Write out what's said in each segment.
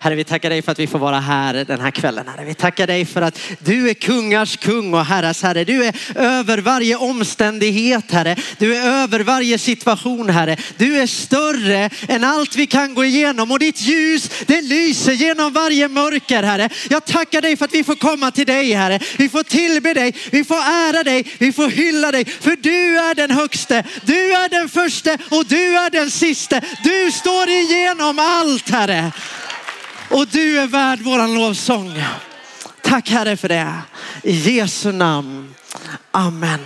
Herre, vi tackar dig för att vi får vara här den här kvällen. Herre. Vi tackar dig för att du är kungars kung och herras herre. Du är över varje omständighet, Herre. Du är över varje situation, Herre. Du är större än allt vi kan gå igenom och ditt ljus, det lyser genom varje mörker, Herre. Jag tackar dig för att vi får komma till dig, Herre. Vi får tillbe dig, vi får ära dig, vi får hylla dig. För du är den högste, du är den första och du är den sista. Du står igenom allt, Herre. Och du är värd våran lovsång. Tack Herre för det. I Jesu namn. Amen.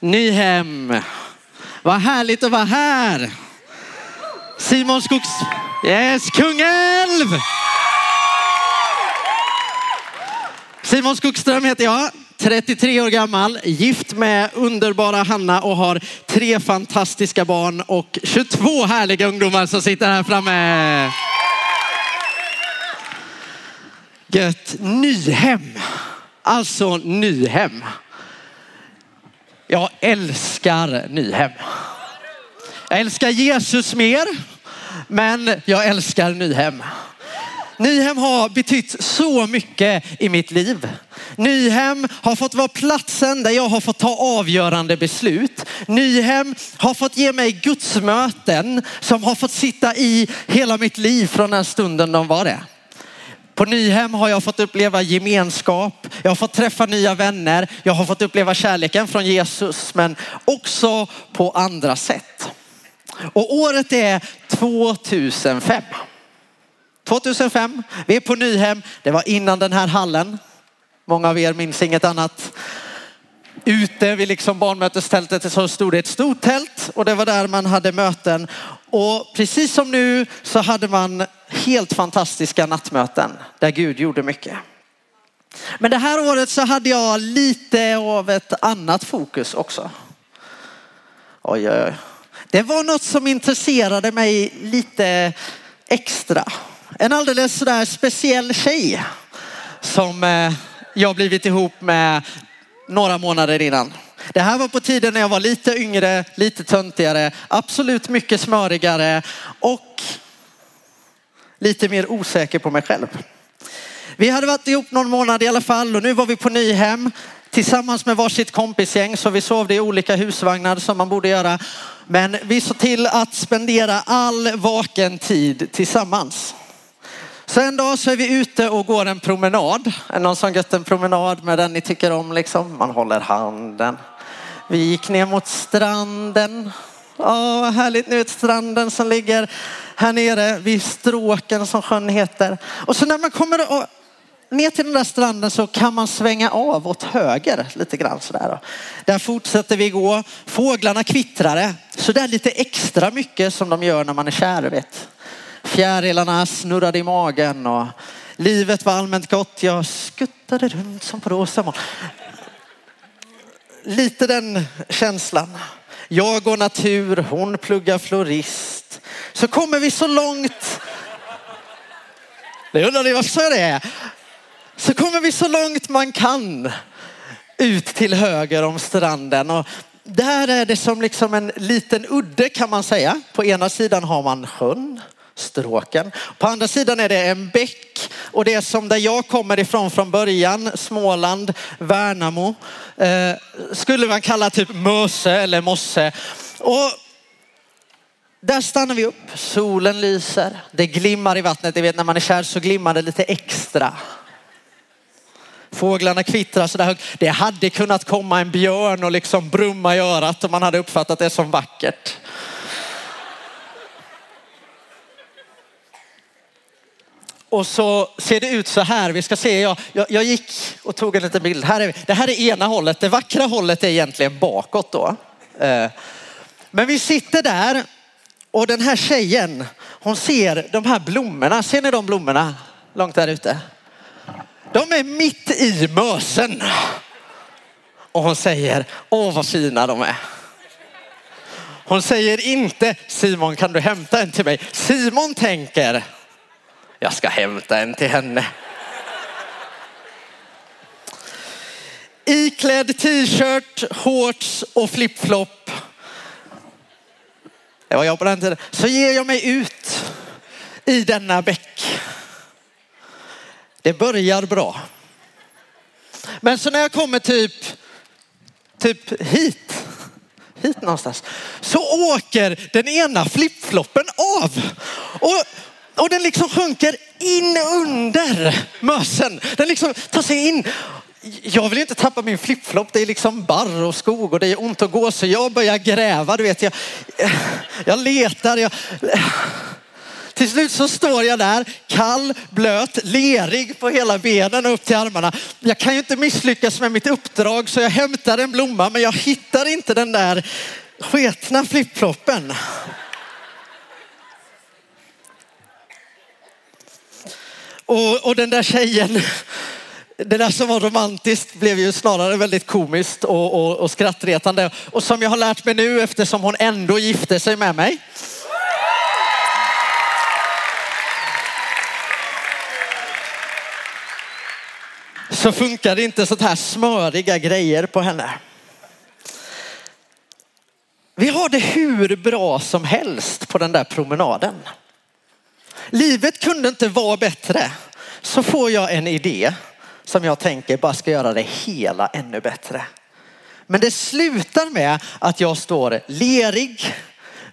Nyhem. Vad härligt att vara här. Simon Skogs... Yes, Kungälv! Simon Skogström heter jag. 33 år gammal, gift med underbara Hanna och har tre fantastiska barn och 22 härliga ungdomar som sitter här framme. Gött. Nyhem. Alltså Nyhem. Jag älskar Nyhem. Jag älskar Jesus mer, men jag älskar Nyhem. Nyhem har betytt så mycket i mitt liv. Nyhem har fått vara platsen där jag har fått ta avgörande beslut. Nyhem har fått ge mig gudsmöten som har fått sitta i hela mitt liv från den stunden de var det. På Nyhem har jag fått uppleva gemenskap, jag har fått träffa nya vänner, jag har fått uppleva kärleken från Jesus, men också på andra sätt. Och året är 2005. 2005, vi är på Nyhem, det var innan den här hallen. Många av er minns inget annat. Ute vid liksom barnmötestältet så stod det ett stort tält och det var där man hade möten. Och precis som nu så hade man helt fantastiska nattmöten där Gud gjorde mycket. Men det här året så hade jag lite av ett annat fokus också. Oj, oj, oj. Det var något som intresserade mig lite extra. En alldeles sådär speciell tjej som eh, jag blivit ihop med några månader innan. Det här var på tiden när jag var lite yngre, lite töntigare, absolut mycket smörigare och lite mer osäker på mig själv. Vi hade varit ihop någon månad i alla fall och nu var vi på Nyhem tillsammans med varsitt kompisgäng så vi sov i olika husvagnar som man borde göra. Men vi såg till att spendera all vaken tid tillsammans. Så en dag så är vi ute och går en promenad. Är någon som gått en promenad med den ni tycker om liksom? Man håller handen. Vi gick ner mot stranden. Åh, vad härligt nu, stranden som ligger här nere vid stråken som sjön heter. Och så när man kommer ner till den där stranden så kan man svänga av åt höger lite grann sådär. Där fortsätter vi gå. Fåglarna kvittrar så där lite extra mycket som de gör när man är kär vet. Fjärilarna snurrade i magen och livet var allmänt gott. Jag skuttade runt som på rosa Lite den känslan. Jag går natur, hon pluggar florist. Så kommer vi så långt. Det undrar ni varför det är. Så kommer vi så långt man kan ut till höger om stranden och där är det som liksom en liten udde kan man säga. På ena sidan har man sjön stråken. På andra sidan är det en bäck och det är som där jag kommer ifrån från början, Småland, Värnamo. Eh, skulle man kalla typ Möse eller Mosse. Och där stannar vi upp, solen lyser, det glimmar i vattnet. Ni vet när man är kär så glimmar det lite extra. Fåglarna kvittrar sådär högt. Det hade kunnat komma en björn och liksom brumma i örat om man hade uppfattat det som vackert. Och så ser det ut så här. Vi ska se, jag, jag, jag gick och tog en liten bild. Här är, det här är ena hållet. Det vackra hållet är egentligen bakåt då. Eh, men vi sitter där och den här tjejen, hon ser de här blommorna. Ser ni de blommorna långt där ute? De är mitt i mösen. Och hon säger, åh vad fina de är. Hon säger inte, Simon kan du hämta en till mig? Simon tänker, jag ska hämta en till henne. Iklädd t-shirt, shorts och flipflop. Det var jag på den tiden. Så ger jag mig ut i denna bäck. Det börjar bra. Men så när jag kommer typ, typ hit, hit någonstans, så åker den ena flipfloppen av. Och, och den liksom sjunker in under mössen. Den liksom tar sig in. Jag vill inte tappa min flipflop. Det är liksom barr och skog och det är ont att gå så jag börjar gräva. Du vet, jag, jag letar. Jag, till slut så står jag där, kall, blöt, lerig på hela benen och upp till armarna. Jag kan ju inte misslyckas med mitt uppdrag så jag hämtar en blomma men jag hittar inte den där sketna flipfloppen. Och, och den där tjejen, det där som var romantiskt blev ju snarare väldigt komiskt och, och, och skrattretande. Och som jag har lärt mig nu eftersom hon ändå gifte sig med mig. Så funkar det inte sånt här smöriga grejer på henne. Vi har det hur bra som helst på den där promenaden. Livet kunde inte vara bättre. Så får jag en idé som jag tänker bara ska göra det hela ännu bättre. Men det slutar med att jag står lerig,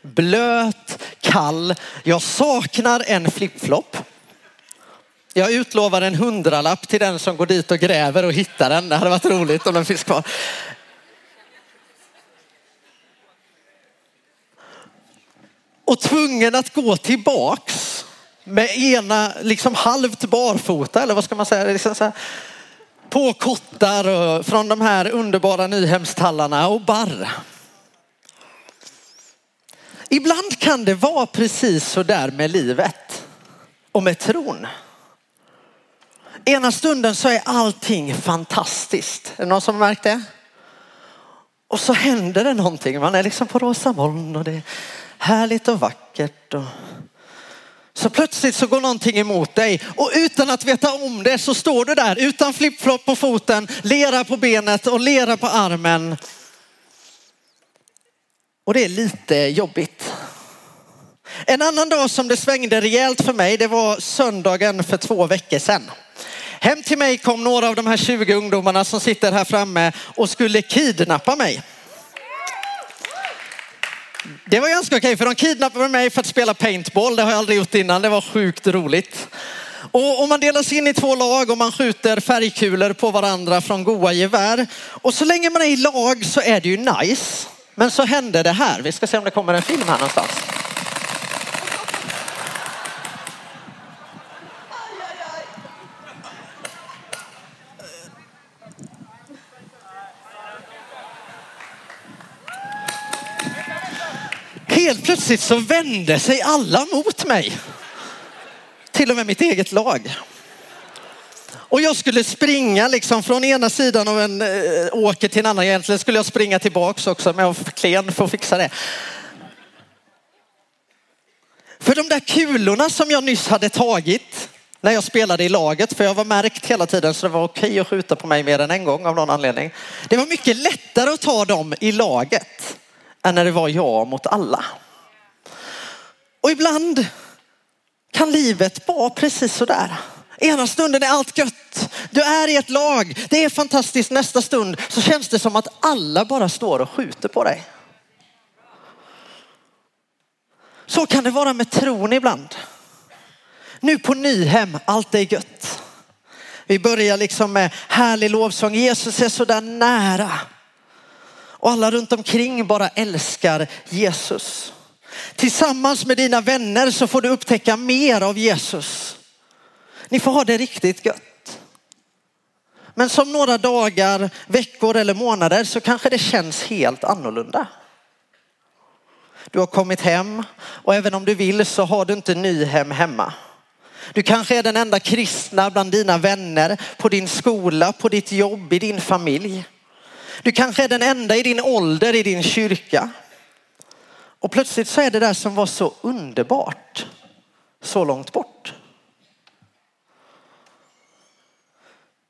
blöt, kall. Jag saknar en flipflop. Jag utlovar en hundralapp till den som går dit och gräver och hittar den. Det hade varit roligt om den finns kvar. Och tvungen att gå tillbaks med ena liksom halvt barfota eller vad ska man säga? Liksom så här, på kottar och från de här underbara Nyhemstallarna och barr. Ibland kan det vara precis så där med livet och med tron. Ena stunden så är allting fantastiskt. Är det någon som har märkt det? Och så händer det någonting. Man är liksom på rosa moln och det är härligt och vackert. Och... Så plötsligt så går någonting emot dig och utan att veta om det så står du där utan flipflop på foten, lera på benet och lera på armen. Och det är lite jobbigt. En annan dag som det svängde rejält för mig, det var söndagen för två veckor sedan. Hem till mig kom några av de här 20 ungdomarna som sitter här framme och skulle kidnappa mig. Det var ganska okej för de kidnappade mig för att spela paintball. Det har jag aldrig gjort innan. Det var sjukt roligt. Och om man delas in i två lag och man skjuter färgkulor på varandra från goa gevär. Och så länge man är i lag så är det ju nice. Men så hände det här. Vi ska se om det kommer en film här någonstans. Helt plötsligt så vände sig alla mot mig. Till och med mitt eget lag. Och jag skulle springa liksom från ena sidan av en eh, åker till en annan. Egentligen skulle jag springa tillbaks också men jag var för klen för att fixa det. För de där kulorna som jag nyss hade tagit när jag spelade i laget, för jag var märkt hela tiden så det var okej att skjuta på mig mer än en gång av någon anledning. Det var mycket lättare att ta dem i laget än när det var jag mot alla. Och ibland kan livet vara precis så där. Ena stunden är allt gött. Du är i ett lag. Det är fantastiskt. Nästa stund så känns det som att alla bara står och skjuter på dig. Så kan det vara med tron ibland. Nu på Nyhem, allt är gött. Vi börjar liksom med härlig lovsång. Jesus är så där nära. Och alla runt omkring bara älskar Jesus. Tillsammans med dina vänner så får du upptäcka mer av Jesus. Ni får ha det riktigt gött. Men som några dagar, veckor eller månader så kanske det känns helt annorlunda. Du har kommit hem och även om du vill så har du inte Nyhem hemma. Du kanske är den enda kristna bland dina vänner, på din skola, på ditt jobb, i din familj. Du kanske är den enda i din ålder i din kyrka. Och plötsligt så är det där som var så underbart så långt bort.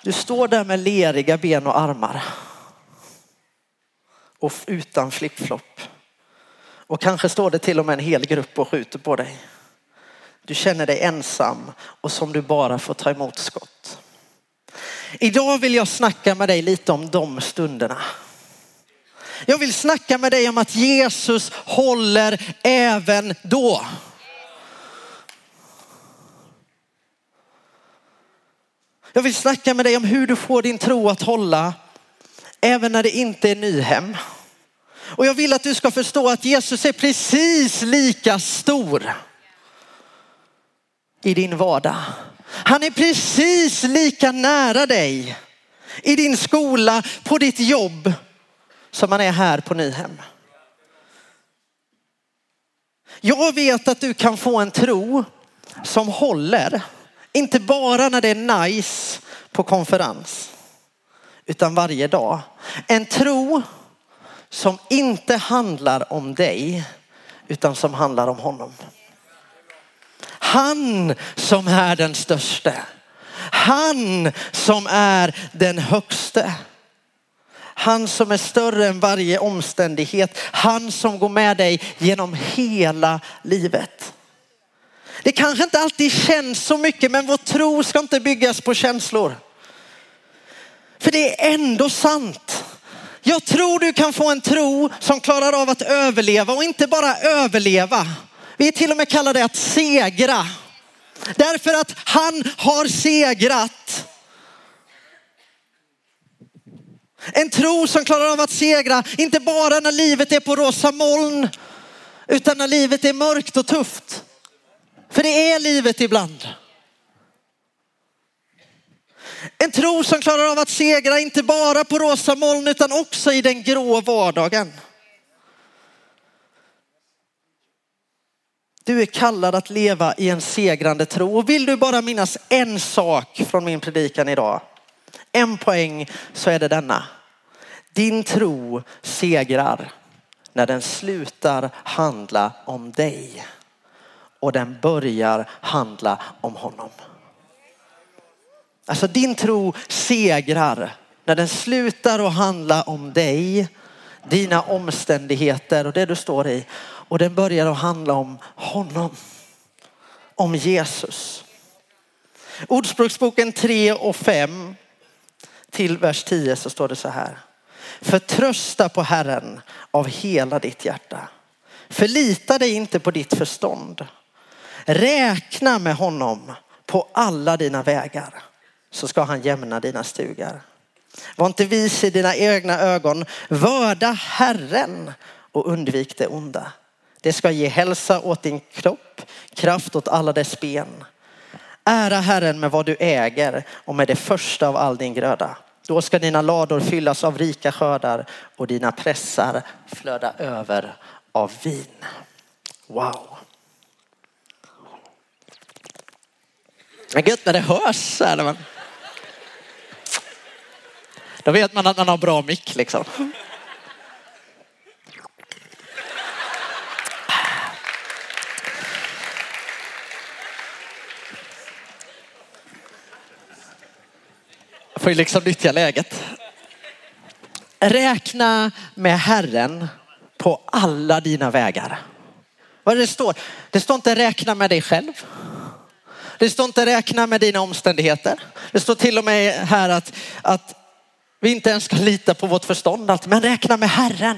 Du står där med leriga ben och armar. Och utan flipflop. Och kanske står det till och med en hel grupp och skjuter på dig. du känner dig ensam och som du bara får ta emot skott. Idag vill jag snacka med dig lite om de stunderna. Jag vill snacka med dig om att Jesus håller även då. Jag vill snacka med dig om hur du får din tro att hålla även när det inte är Nyhem. Och jag vill att du ska förstå att Jesus är precis lika stor i din vardag. Han är precis lika nära dig i din skola, på ditt jobb som han är här på Nyhem. Jag vet att du kan få en tro som håller, inte bara när det är nice på konferens, utan varje dag. En tro som inte handlar om dig, utan som handlar om honom. Han som är den störste. Han som är den högste. Han som är större än varje omständighet. Han som går med dig genom hela livet. Det kanske inte alltid känns så mycket men vår tro ska inte byggas på känslor. För det är ändå sant. Jag tror du kan få en tro som klarar av att överleva och inte bara överleva. Vi till och med kallar det att segra. Därför att han har segrat. En tro som klarar av att segra, inte bara när livet är på rosa moln, utan när livet är mörkt och tufft. För det är livet ibland. En tro som klarar av att segra, inte bara på rosa moln, utan också i den grå vardagen. Du är kallad att leva i en segrande tro. Och vill du bara minnas en sak från min predikan idag, en poäng så är det denna. Din tro segrar när den slutar handla om dig och den börjar handla om honom. Alltså din tro segrar när den slutar att handla om dig, dina omständigheter och det du står i och den börjar att handla om honom. Om Jesus. Ordspråksboken 3 och 5 till vers 10 så står det så här. Förtrösta på Herren av hela ditt hjärta. Förlita dig inte på ditt förstånd. Räkna med honom på alla dina vägar så ska han jämna dina stugar. Var inte vis i dina egna ögon. Vörda Herren och undvik det onda. Det ska ge hälsa åt din kropp, kraft åt alla dess ben. Ära Herren med vad du äger och med det första av all din gröda. Då ska dina lador fyllas av rika skördar och dina pressar flöda över av vin. Wow. Det är gött när det hörs så här. Då vet man att man har bra mick liksom. Får ju liksom nyttja läget. Räkna med Herren på alla dina vägar. Vad det står? Det står inte räkna med dig själv. Det står inte räkna med dina omständigheter. Det står till och med här att, att vi inte ens ska lita på vårt förstånd, men räkna med Herren.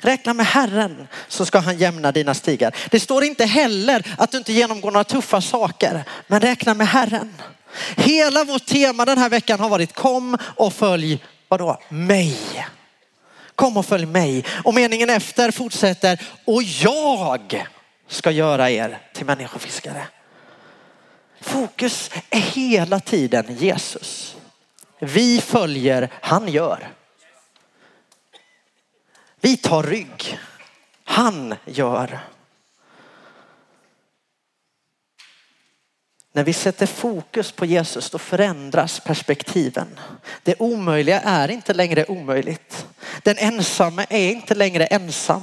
Räkna med Herren så ska han jämna dina stigar. Det står inte heller att du inte genomgår några tuffa saker, men räkna med Herren. Hela vårt tema den här veckan har varit kom och följ, vadå, mig. Kom och följ mig. Och meningen efter fortsätter, och jag ska göra er till människofiskare. Fokus är hela tiden Jesus. Vi följer, han gör. Vi tar rygg. Han gör. När vi sätter fokus på Jesus då förändras perspektiven. Det omöjliga är inte längre omöjligt. Den ensamme är inte längre ensam.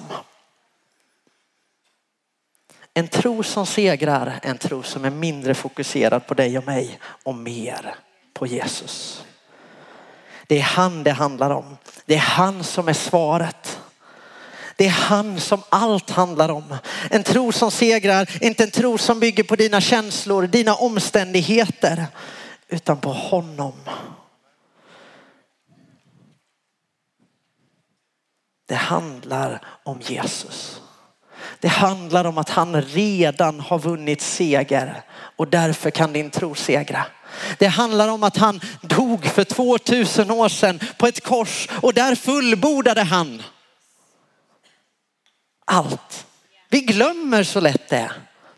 En tro som segrar, en tro som är mindre fokuserad på dig och mig och mer på Jesus. Det är han det handlar om. Det är han som är svaret. Det är han som allt handlar om. En tro som segrar, inte en tro som bygger på dina känslor, dina omständigheter, utan på honom. Det handlar om Jesus. Det handlar om att han redan har vunnit seger och därför kan din tro segra. Det handlar om att han dog för 2000 år sedan på ett kors och där fullbordade han allt. Vi glömmer så lätt det.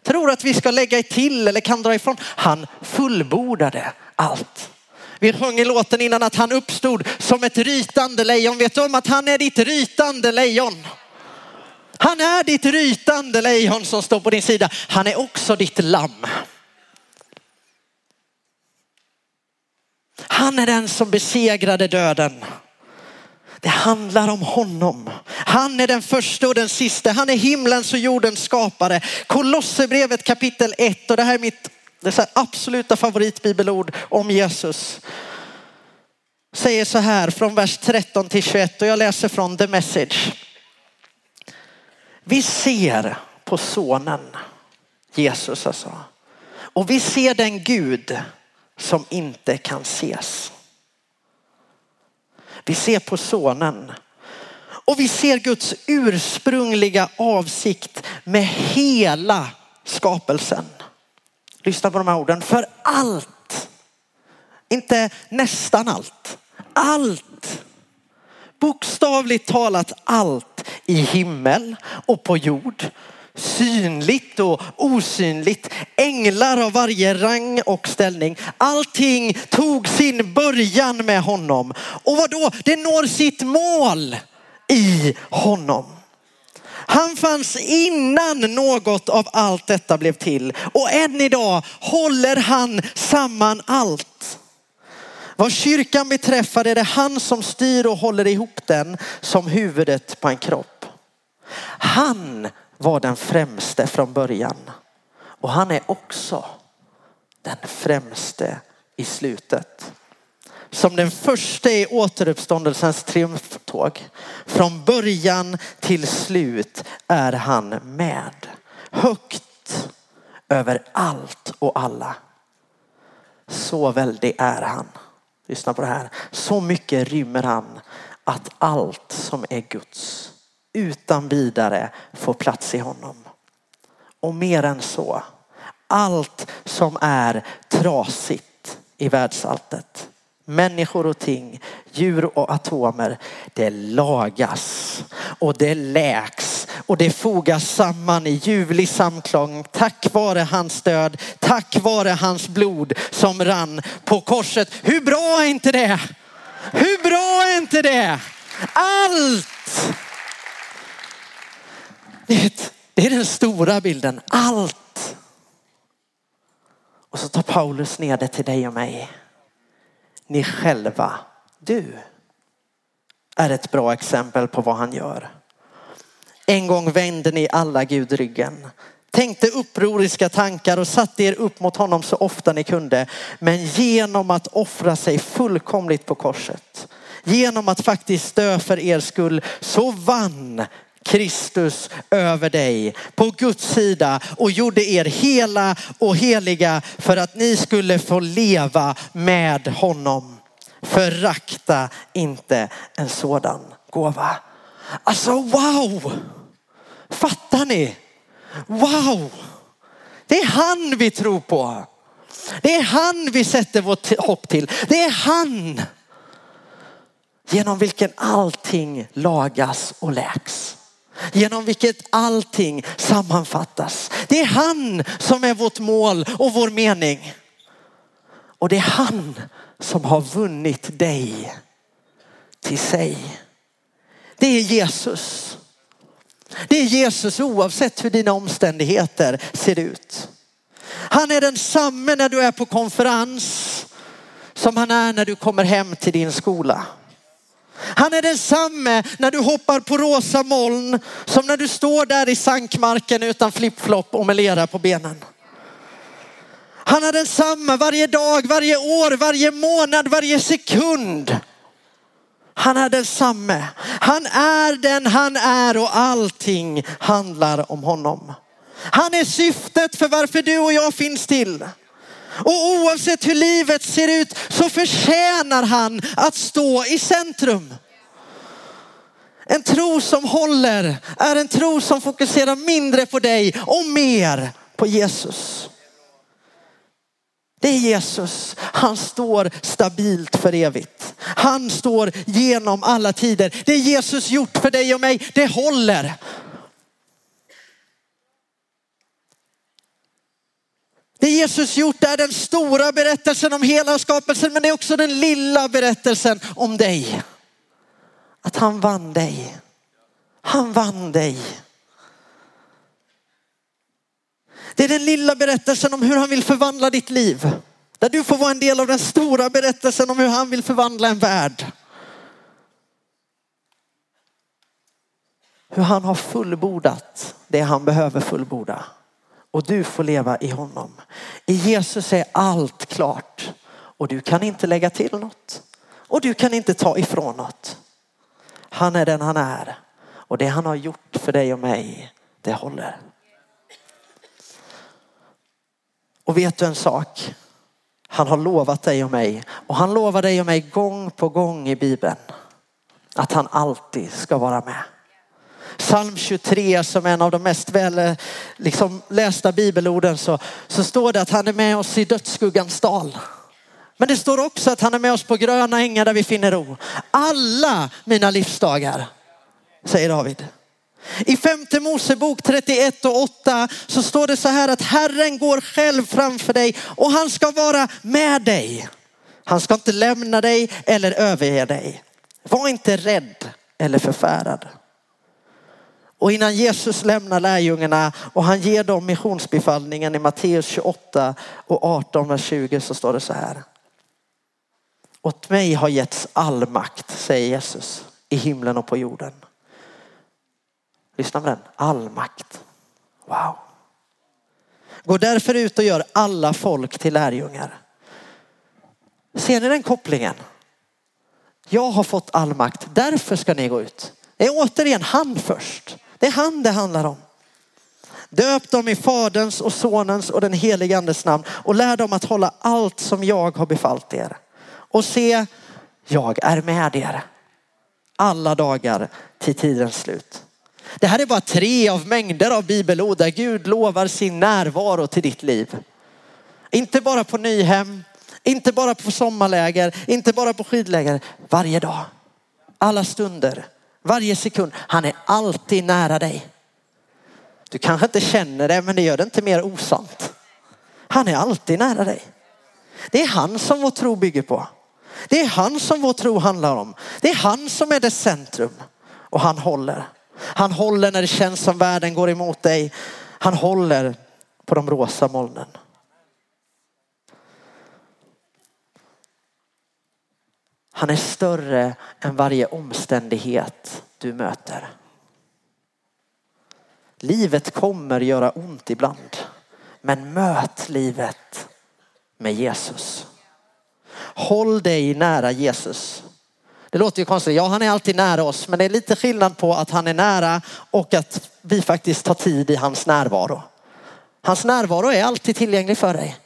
Tror att vi ska lägga till eller kan dra ifrån. Han fullbordade allt. Vi sjöng i låten innan att han uppstod som ett rytande lejon. Vet du om att han är ditt rytande lejon? Han är ditt rytande lejon som står på din sida. Han är också ditt lamm. Han är den som besegrade döden. Det handlar om honom. Han är den första och den sista. Han är himlens och jordens skapare. Kolosserbrevet kapitel 1 och det här är mitt det är absoluta favoritbibelord om Jesus. Säger så här från vers 13 till 21 och jag läser från the message. Vi ser på sonen Jesus alltså. Och vi ser den Gud som inte kan ses. Vi ser på sonen. Och vi ser Guds ursprungliga avsikt med hela skapelsen. Lyssna på de här orden. För allt, inte nästan allt, allt, bokstavligt talat allt i himmel och på jord synligt och osynligt. Änglar av varje rang och ställning. Allting tog sin början med honom. Och vad då? Det når sitt mål i honom. Han fanns innan något av allt detta blev till och än idag håller han samman allt. Vad kyrkan beträffar är det han som styr och håller ihop den som huvudet på en kropp. Han var den främste från början. Och han är också den främste i slutet. Som den första i återuppståndelsens triumftåg. Från början till slut är han med. Högt över allt och alla. Så väldig är han. Lyssna på det här. Så mycket rymmer han att allt som är Guds utan vidare får plats i honom. Och mer än så, allt som är trasigt i världsalltet, människor och ting, djur och atomer, det lagas och det läks och det fogas samman i ljuvlig samklang tack vare hans död, tack vare hans blod som rann på korset. Hur bra är inte det? Hur bra är inte det? Allt det är den stora bilden. Allt. Och så tar Paulus ner det till dig och mig. Ni själva, du, är ett bra exempel på vad han gör. En gång vände ni alla Gud ryggen. Tänkte upproriska tankar och satte er upp mot honom så ofta ni kunde. Men genom att offra sig fullkomligt på korset. Genom att faktiskt dö för er skull så vann Kristus över dig på Guds sida och gjorde er hela och heliga för att ni skulle få leva med honom. Förakta inte en sådan gåva. Alltså wow! Fattar ni? Wow! Det är han vi tror på. Det är han vi sätter vårt hopp till. Det är han genom vilken allting lagas och läks genom vilket allting sammanfattas. Det är han som är vårt mål och vår mening. Och det är han som har vunnit dig till sig. Det är Jesus. Det är Jesus oavsett hur dina omständigheter ser ut. Han är densamme när du är på konferens som han är när du kommer hem till din skola. Han är densamme när du hoppar på rosa moln som när du står där i sankmarken utan flipflop och med lera på benen. Han är densamme varje dag, varje år, varje månad, varje sekund. Han är densamme. Han är den han är och allting handlar om honom. Han är syftet för varför du och jag finns till. Och oavsett hur livet ser ut så förtjänar han att stå i centrum. En tro som håller är en tro som fokuserar mindre på dig och mer på Jesus. Det är Jesus. Han står stabilt för evigt. Han står genom alla tider. Det Jesus gjort för dig och mig, det håller. Det Jesus gjort är den stora berättelsen om hela skapelsen, men det är också den lilla berättelsen om dig. Att han vann dig. Han vann dig. Det är den lilla berättelsen om hur han vill förvandla ditt liv. Där du får vara en del av den stora berättelsen om hur han vill förvandla en värld. Hur han har fullbordat det han behöver fullborda. Och du får leva i honom. I Jesus är allt klart. Och du kan inte lägga till något. Och du kan inte ta ifrån något. Han är den han är. Och det han har gjort för dig och mig, det håller. Och vet du en sak? Han har lovat dig och mig och han lovar dig och mig gång på gång i Bibeln att han alltid ska vara med. Psalm 23 som är en av de mest väl liksom, lästa bibelorden så, så står det att han är med oss i dödsskuggans dal. Men det står också att han är med oss på gröna ängar där vi finner ro. Alla mina livsdagar, säger David. I femte Mosebok 31 och 8 så står det så här att Herren går själv framför dig och han ska vara med dig. Han ska inte lämna dig eller överge dig. Var inte rädd eller förfärad. Och innan Jesus lämnar lärjungarna och han ger dem missionsbefallningen i Matteus 28 och 18 vers 20 så står det så här. Åt mig har getts all makt, säger Jesus, i himlen och på jorden. Lyssna på den. All makt. Wow. Gå därför ut och gör alla folk till lärjungar. Ser ni den kopplingen? Jag har fått all makt, därför ska ni gå ut. Det är återigen han först. Det är han det handlar om. Döp dem i faderns och sonens och den helige andes namn och lär dem att hålla allt som jag har befallt er. Och se, jag är med er alla dagar till tidens slut. Det här är bara tre av mängder av bibelord där Gud lovar sin närvaro till ditt liv. Inte bara på Nyhem, inte bara på sommarläger, inte bara på skidläger. Varje dag, alla stunder, varje sekund. Han är alltid nära dig. Du kanske inte känner det, men det gör det inte mer osant. Han är alltid nära dig. Det är han som vår tro bygger på. Det är han som vår tro handlar om. Det är han som är det centrum och han håller. Han håller när det känns som världen går emot dig. Han håller på de rosa molnen. Han är större än varje omständighet du möter. Livet kommer göra ont ibland. Men möt livet med Jesus. Håll dig nära Jesus. Det låter ju konstigt. Ja, han är alltid nära oss, men det är lite skillnad på att han är nära och att vi faktiskt tar tid i hans närvaro. Hans närvaro är alltid tillgänglig för dig.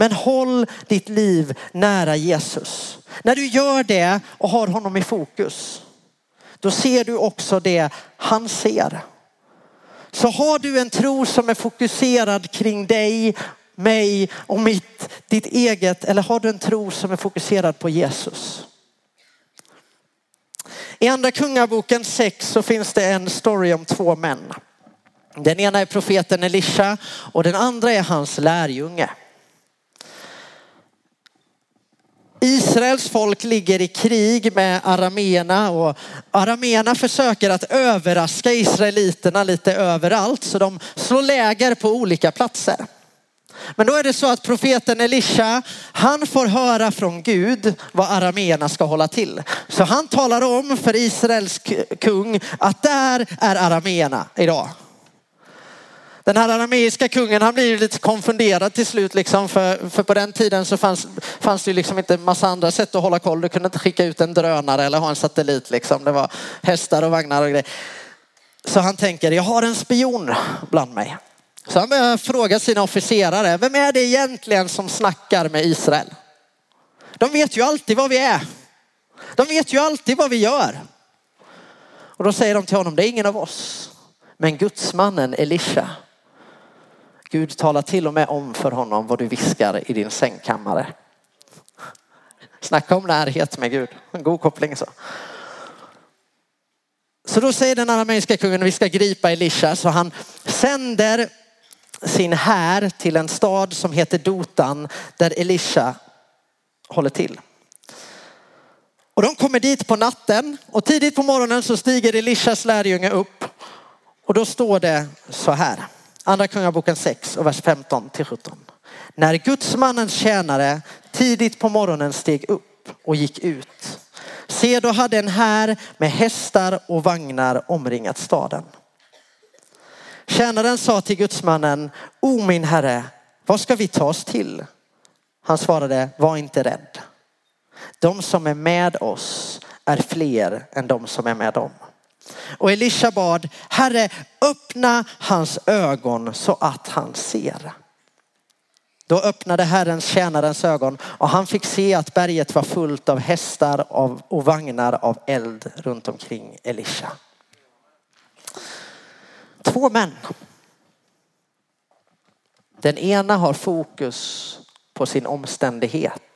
Men håll ditt liv nära Jesus. När du gör det och har honom i fokus, då ser du också det han ser. Så har du en tro som är fokuserad kring dig, mig och mitt, ditt eget, eller har du en tro som är fokuserad på Jesus? I andra kungaboken 6 så finns det en story om två män. Den ena är profeten Elisha och den andra är hans lärjunge. Israels folk ligger i krig med arameerna och arameerna försöker att överraska israeliterna lite överallt så de slår läger på olika platser. Men då är det så att profeten Elisha, han får höra från Gud vad arameerna ska hålla till. Så han talar om för Israels kung att där är arameerna idag. Den här arameiska kungen han blir ju lite konfunderad till slut liksom för, för på den tiden så fanns, fanns det ju liksom inte massa andra sätt att hålla koll. Du kunde inte skicka ut en drönare eller ha en satellit liksom. Det var hästar och vagnar och grejer. Så han tänker, jag har en spion bland mig. Så han börjar fråga sina officerare, vem är det egentligen som snackar med Israel? De vet ju alltid vad vi är. De vet ju alltid vad vi gör. Och då säger de till honom, det är ingen av oss. Men gudsmannen Elisha, Gud talar till och med om för honom vad du viskar i din sängkammare. Snacka om närhet med Gud. En god koppling så. Så då säger den arameiska kungen, vi ska gripa Elisha. Så han sänder sin här till en stad som heter Dotan där Elisha håller till. Och de kommer dit på natten och tidigt på morgonen så stiger Elishas lärjunge upp och då står det så här. Andra Kungaboken 6 och vers 15 till 17. När gudsmannens tjänare tidigt på morgonen steg upp och gick ut. Se då hade en här med hästar och vagnar omringat staden. Tjänaren sa till gudsmannen, O min herre, vad ska vi ta oss till? Han svarade, var inte rädd. De som är med oss är fler än de som är med dem. Och Elisha bad, Herre öppna hans ögon så att han ser. Då öppnade Herrens tjänarens ögon och han fick se att berget var fullt av hästar och vagnar av eld runt omkring Elisha. Två män. Den ena har fokus på sin omständighet.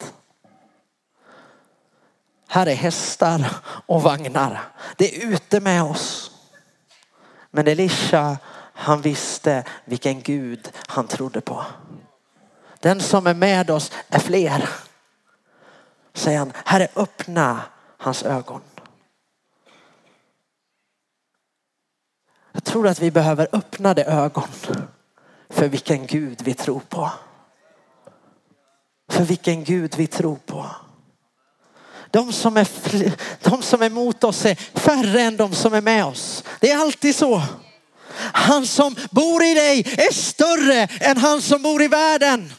Här är hästar och vagnar. Det är ute med oss. Men Elisha, han visste vilken Gud han trodde på. Den som är med oss är fler. Säger han, Herre öppna hans ögon. Jag tror att vi behöver öppnade ögon för vilken Gud vi tror på. För vilken Gud vi tror på. De som, är, de som är mot oss är färre än de som är med oss. Det är alltid så. Han som bor i dig är större än han som bor i världen.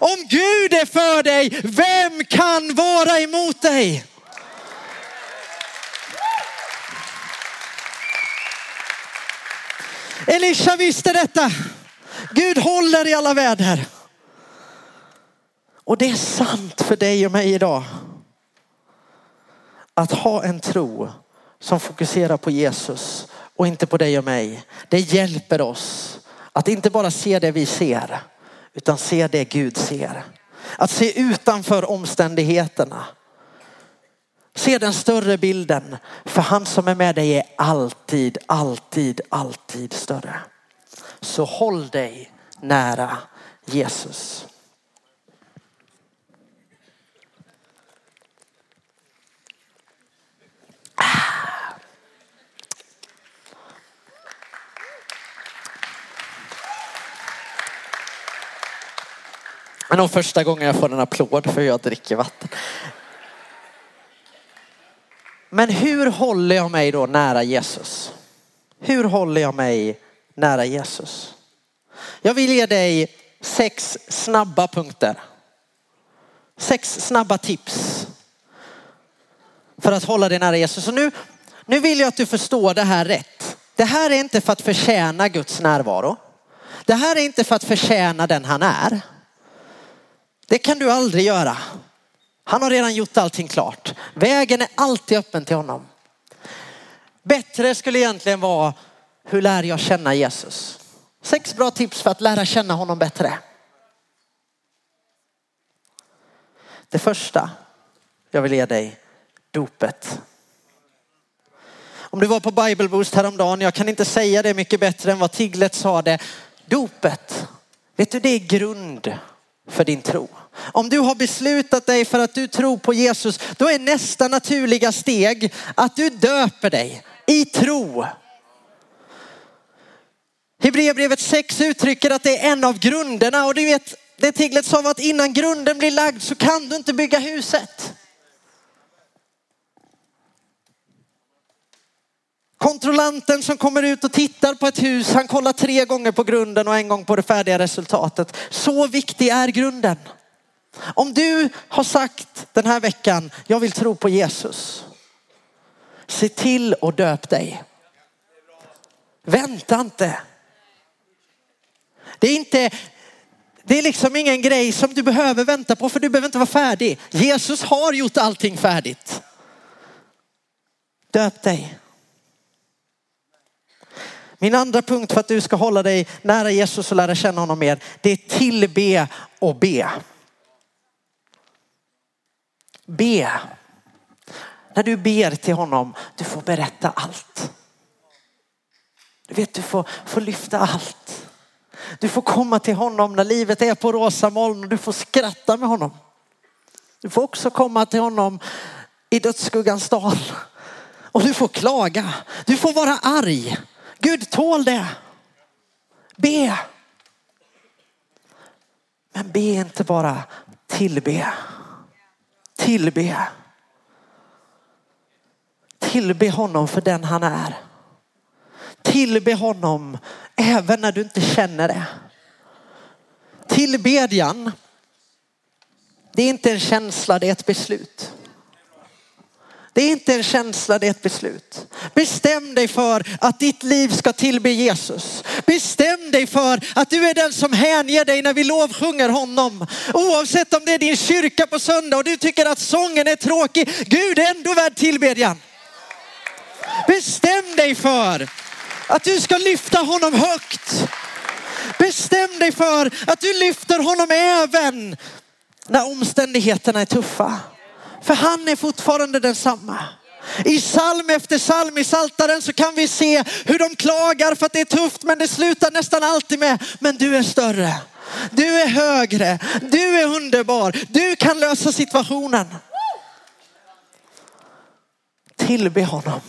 Om Gud är för dig, vem kan vara emot dig? Elisha visste detta. Gud håller i alla väder. Och det är sant för dig och mig idag. Att ha en tro som fokuserar på Jesus och inte på dig och mig. Det hjälper oss att inte bara se det vi ser utan se det Gud ser. Att se utanför omständigheterna. Se den större bilden. För han som är med dig är alltid, alltid, alltid större. Så håll dig nära Jesus. Men nog första gången jag får en applåd för jag dricker vatten. Men hur håller jag mig då nära Jesus? Hur håller jag mig nära Jesus? Jag vill ge dig sex snabba punkter. Sex snabba tips för att hålla dig nära Jesus. Och nu, nu vill jag att du förstår det här rätt. Det här är inte för att förtjäna Guds närvaro. Det här är inte för att förtjäna den han är. Det kan du aldrig göra. Han har redan gjort allting klart. Vägen är alltid öppen till honom. Bättre skulle egentligen vara, hur lär jag känna Jesus? Sex bra tips för att lära känna honom bättre. Det första jag vill ge dig, dopet. Om du var på Bible Boost häromdagen, jag kan inte säga det mycket bättre än vad Tiglet sa det. Dopet, vet du det är grund för din tro. Om du har beslutat dig för att du tror på Jesus, då är nästa naturliga steg att du döper dig i tro. Hebreerbrevet 6 uttrycker att det är en av grunderna och du vet, det Tiglet sa var att innan grunden blir lagd så kan du inte bygga huset. Kontrollanten som kommer ut och tittar på ett hus, han kollar tre gånger på grunden och en gång på det färdiga resultatet. Så viktig är grunden. Om du har sagt den här veckan, jag vill tro på Jesus. Se till att döp dig. Vänta inte. Det är inte, det är liksom ingen grej som du behöver vänta på för du behöver inte vara färdig. Jesus har gjort allting färdigt. Döp dig. Min andra punkt för att du ska hålla dig nära Jesus och lära känna honom mer, det är tillbe och be. Be. När du ber till honom, du får berätta allt. Du vet, du får, får lyfta allt. Du får komma till honom när livet är på rosa moln och du får skratta med honom. Du får också komma till honom i dödsskuggans dal och du får klaga. Du får vara arg. Gud tål det. Be. Men be inte bara, tillbe. Tillbe. Tillbe honom för den han är. Tillbe honom även när du inte känner det. Tillbedjan, det är inte en känsla, det är ett beslut. Det är inte en känsla, det är ett beslut. Bestäm dig för att ditt liv ska tillbe Jesus. Bestäm dig för att du är den som hänger dig när vi lovsjunger honom. Oavsett om det är din kyrka på söndag och du tycker att sången är tråkig. Gud är ändå värd tillbedjan. Bestäm dig för att du ska lyfta honom högt. Bestäm dig för att du lyfter honom även när omständigheterna är tuffa. För han är fortfarande densamma. I psalm efter psalm i saltaren så kan vi se hur de klagar för att det är tufft men det slutar nästan alltid med, men du är större. Du är högre, du är underbar, du kan lösa situationen. Tillbe honom.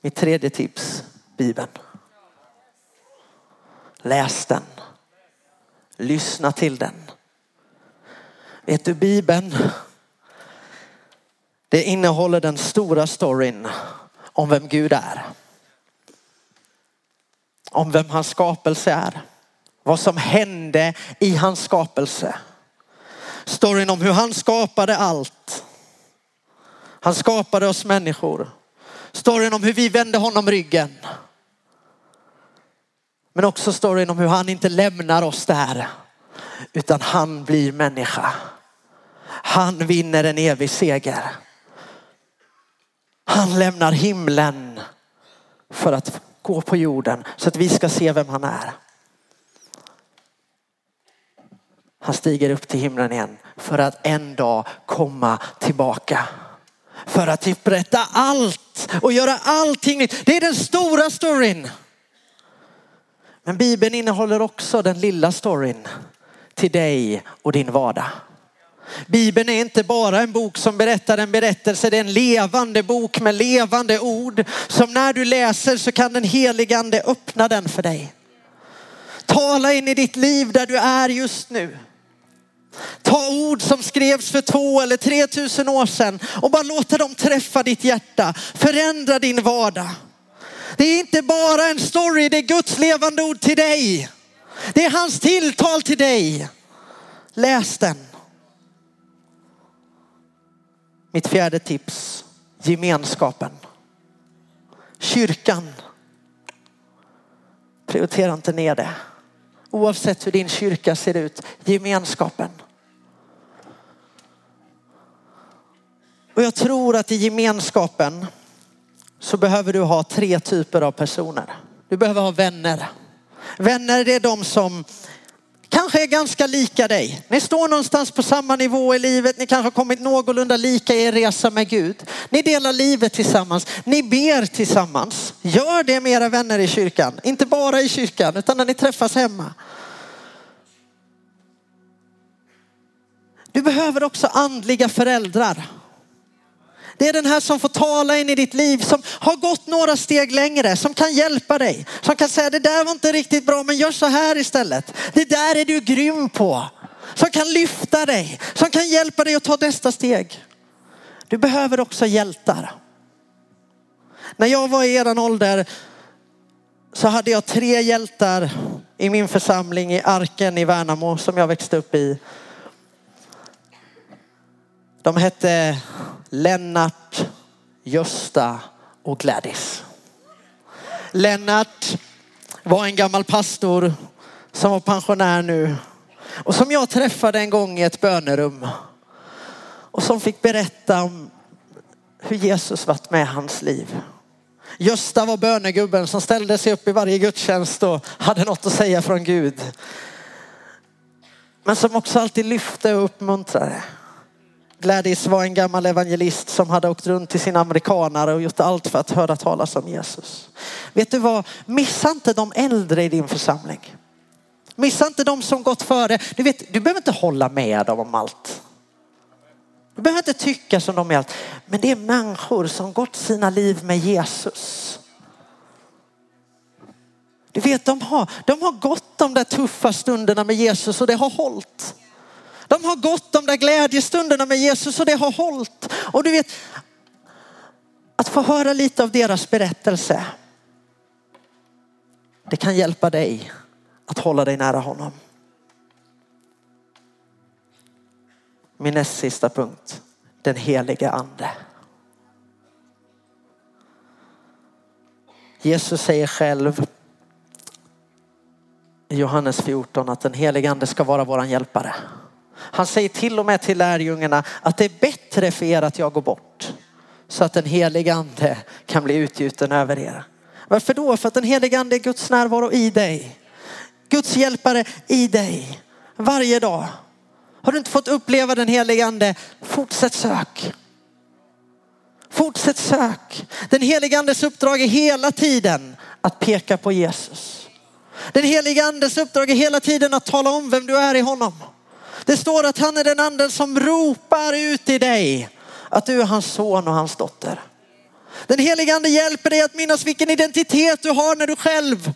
Mitt tredje tips, Bibeln. Läs den. Lyssna till den. Vet du, Bibeln, det innehåller den stora storyn om vem Gud är. Om vem hans skapelse är. Vad som hände i hans skapelse. Storyn om hur han skapade allt. Han skapade oss människor. Storyn om hur vi vände honom ryggen. Men också storyn om hur han inte lämnar oss där. Utan han blir människa. Han vinner en evig seger. Han lämnar himlen för att gå på jorden så att vi ska se vem han är. Han stiger upp till himlen igen för att en dag komma tillbaka. För att upprätta allt och göra allting nytt. Det är den stora storyn. Men Bibeln innehåller också den lilla storyn till dig och din vardag. Bibeln är inte bara en bok som berättar en berättelse, det är en levande bok med levande ord. Som när du läser så kan den heligande öppna den för dig. Tala in i ditt liv där du är just nu. Ta ord som skrevs för två eller tre tusen år sedan och bara låta dem träffa ditt hjärta. Förändra din vardag. Det är inte bara en story, det är Guds levande ord till dig. Det är hans tilltal till dig. Läs den. Mitt fjärde tips, gemenskapen. Kyrkan. Prioritera inte ner det. Oavsett hur din kyrka ser ut, gemenskapen. Och jag tror att i gemenskapen så behöver du ha tre typer av personer. Du behöver ha vänner. Vänner det är de som kanske är ganska lika dig. Ni står någonstans på samma nivå i livet. Ni kanske har kommit någorlunda lika i er resa med Gud. Ni delar livet tillsammans. Ni ber tillsammans. Gör det med era vänner i kyrkan. Inte bara i kyrkan utan när ni träffas hemma. Du behöver också andliga föräldrar. Det är den här som får tala in i ditt liv, som har gått några steg längre, som kan hjälpa dig. Som kan säga det där var inte riktigt bra men gör så här istället. Det där är du grym på. Som kan lyfta dig, som kan hjälpa dig att ta nästa steg. Du behöver också hjältar. När jag var i eran ålder så hade jag tre hjältar i min församling i Arken i Värnamo som jag växte upp i. De hette Lennart, Gösta och Gladys. Lennart var en gammal pastor som var pensionär nu och som jag träffade en gång i ett bönerum och som fick berätta om hur Jesus varit med i hans liv. Gösta var bönegubben som ställde sig upp i varje gudstjänst och hade något att säga från Gud. Men som också alltid lyfte och uppmuntrade. Gladys var en gammal evangelist som hade åkt runt till sina amerikanare och gjort allt för att höra talas om Jesus. Vet du vad? Missa inte de äldre i din församling. Missa inte de som gått före. Du vet, du behöver inte hålla med dem om allt. Du behöver inte tycka som de är allt. Men det är människor som gått sina liv med Jesus. Du vet, de har, de har gått de där tuffa stunderna med Jesus och det har hållit. De har gått de där glädjestunderna med Jesus och det har hållit. Och du vet, att få höra lite av deras berättelse. Det kan hjälpa dig att hålla dig nära honom. Min näst sista punkt. Den helige ande. Jesus säger själv i Johannes 14 att den helige ande ska vara våran hjälpare. Han säger till och med till lärjungarna att det är bättre för er att jag går bort. Så att den helige ande kan bli utgjuten över er. Varför då? För att den helige ande är Guds närvaro i dig. Guds hjälpare i dig. Varje dag. Har du inte fått uppleva den helige ande, fortsätt sök. Fortsätt sök. Den helige andes uppdrag är hela tiden att peka på Jesus. Den helige andes uppdrag är hela tiden att tala om vem du är i honom. Det står att han är den anden som ropar ut i dig att du är hans son och hans dotter. Den helige ande hjälper dig att minnas vilken identitet du har när du själv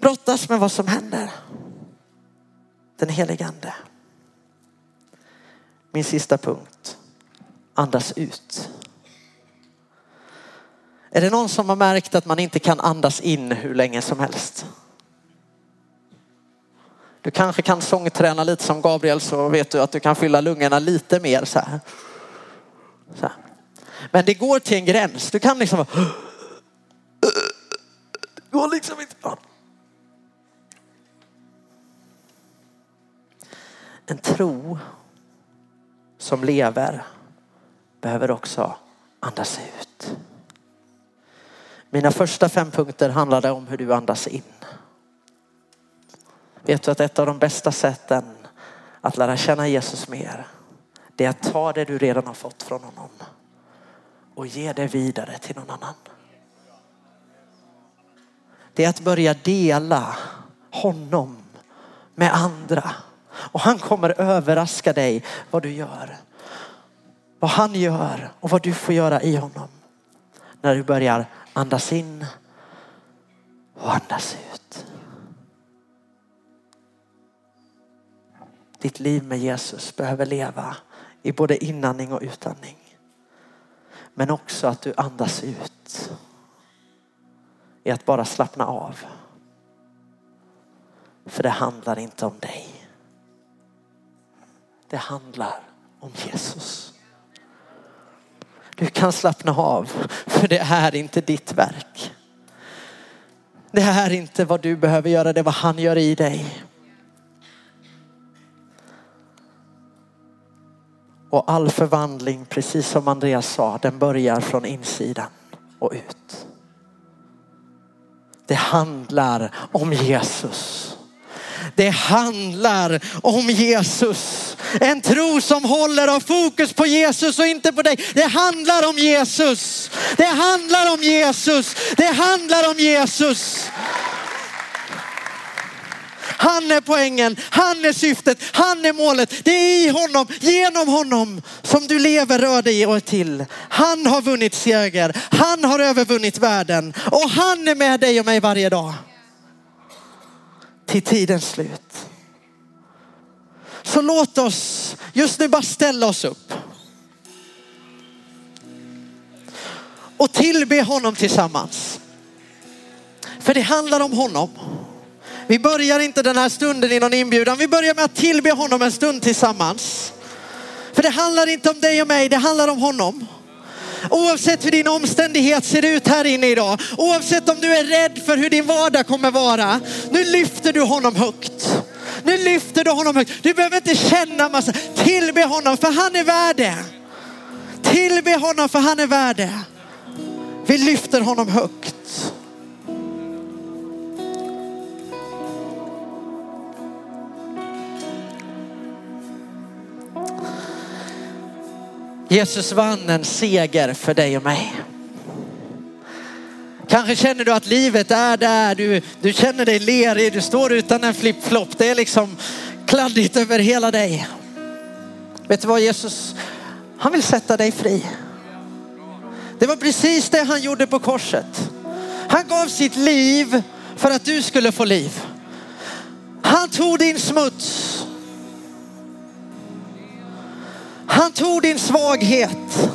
brottas med vad som händer. Den helige ande. Min sista punkt. Andas ut. Är det någon som har märkt att man inte kan andas in hur länge som helst? Du kanske kan sångträna lite som Gabriel så vet du att du kan fylla lungorna lite mer så här. Så här. Men det går till en gräns. Du kan liksom Det går liksom inte. En tro som lever behöver också andas ut. Mina första fem punkter handlade om hur du andas in. Vet du att ett av de bästa sätten att lära känna Jesus mer, det är att ta det du redan har fått från honom och ge det vidare till någon annan. Det är att börja dela honom med andra. Och han kommer överraska dig vad du gör. Vad han gör och vad du får göra i honom. När du börjar andas in och andas ut. Ditt liv med Jesus behöver leva i både inandning och utandning. Men också att du andas ut. I att bara slappna av. För det handlar inte om dig. Det handlar om Jesus. Du kan slappna av för det är inte ditt verk. Det är inte vad du behöver göra, det är vad han gör i dig. Och all förvandling, precis som Andreas sa, den börjar från insidan och ut. Det handlar om Jesus. Det handlar om Jesus. En tro som håller av fokus på Jesus och inte på dig. Det handlar om Jesus. Det handlar om Jesus. Det handlar om Jesus. Han är poängen, han är syftet, han är målet. Det är i honom, genom honom som du lever, rör dig och är till. Han har vunnit seger, han har övervunnit världen och han är med dig och mig varje dag. Till tidens slut. Så låt oss just nu bara ställa oss upp. och tillbe honom tillsammans. För det handlar om honom. Vi börjar inte den här stunden i någon inbjudan. Vi börjar med att tillbe honom en stund tillsammans. För det handlar inte om dig och mig, det handlar om honom. Oavsett hur din omständighet ser ut här inne idag, oavsett om du är rädd för hur din vardag kommer vara, nu lyfter du honom högt. Nu lyfter du honom högt. Du behöver inte känna massa, tillbe honom för han är värd det. Tillbe honom för han är värd det. Vi lyfter honom högt. Jesus vann en seger för dig och mig. Kanske känner du att livet är där, du, du känner dig lerig, du står utan en flip-flop. Det är liksom kladdigt över hela dig. Vet du vad Jesus, han vill sätta dig fri. Det var precis det han gjorde på korset. Han gav sitt liv för att du skulle få liv. Han tog din smuts. Han tog din svaghet.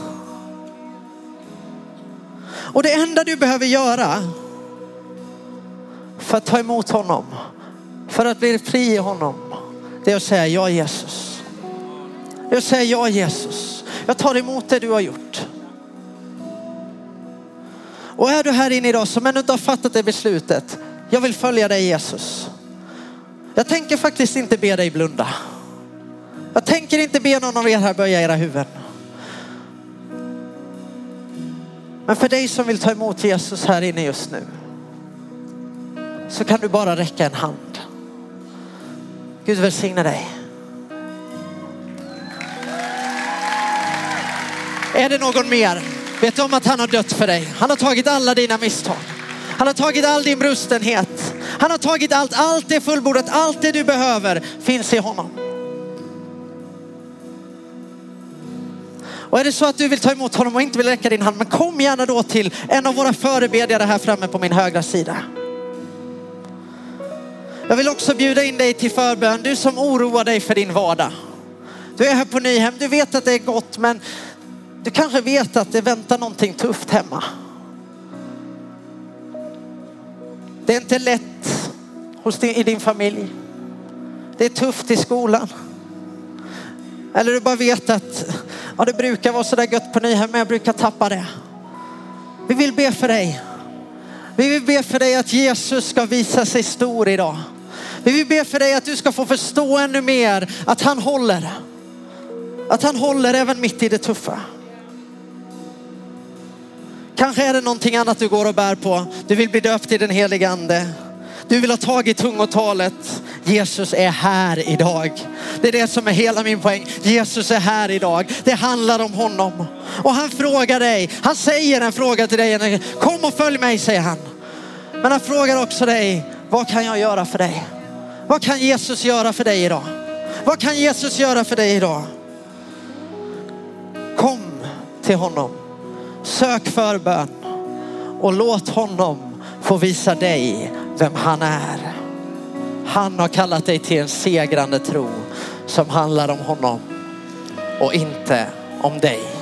Och det enda du behöver göra för att ta emot honom, för att bli fri i honom, det är att säga ja Jesus. Det är att säga ja Jesus. Jag tar emot det du har gjort. Och är du här inne idag som ännu inte har fattat det beslutet, jag vill följa dig Jesus. Jag tänker faktiskt inte be dig blunda. Jag tänker inte be någon av er här böja era huvuden. Men för dig som vill ta emot Jesus här inne just nu så kan du bara räcka en hand. Gud välsigne dig. Är det någon mer? Vet du om att han har dött för dig? Han har tagit alla dina misstag. Han har tagit all din brustenhet. Han har tagit allt, allt är fullbordat, allt det du behöver finns i honom. Och är det så att du vill ta emot honom och inte vill räcka din hand, men kom gärna då till en av våra förebedjare här framme på min högra sida. Jag vill också bjuda in dig till förbön, du som oroar dig för din vardag. Du är här på Nyhem, du vet att det är gott, men du kanske vet att det väntar någonting tufft hemma. Det är inte lätt hos din, i din familj. Det är tufft i skolan. Eller du bara vet att ja, det brukar vara sådär gött på Nyhem, men jag brukar tappa det. Vi vill be för dig. Vi vill be för dig att Jesus ska visa sig stor idag. Vi vill be för dig att du ska få förstå ännu mer att han håller. Att han håller även mitt i det tuffa. Kanske är det någonting annat du går och bär på. Du vill bli döpt i den heliga ande. Du vill ha tag i tungotalet. Jesus är här idag. Det är det som är hela min poäng. Jesus är här idag. Det handlar om honom. Och han frågar dig, han säger en fråga till dig. Kom och följ mig säger han. Men han frågar också dig, vad kan jag göra för dig? Vad kan Jesus göra för dig idag? Vad kan Jesus göra för dig idag? Kom till honom. Sök förbön och låt honom få visa dig vem han är. Han har kallat dig till en segrande tro som handlar om honom och inte om dig.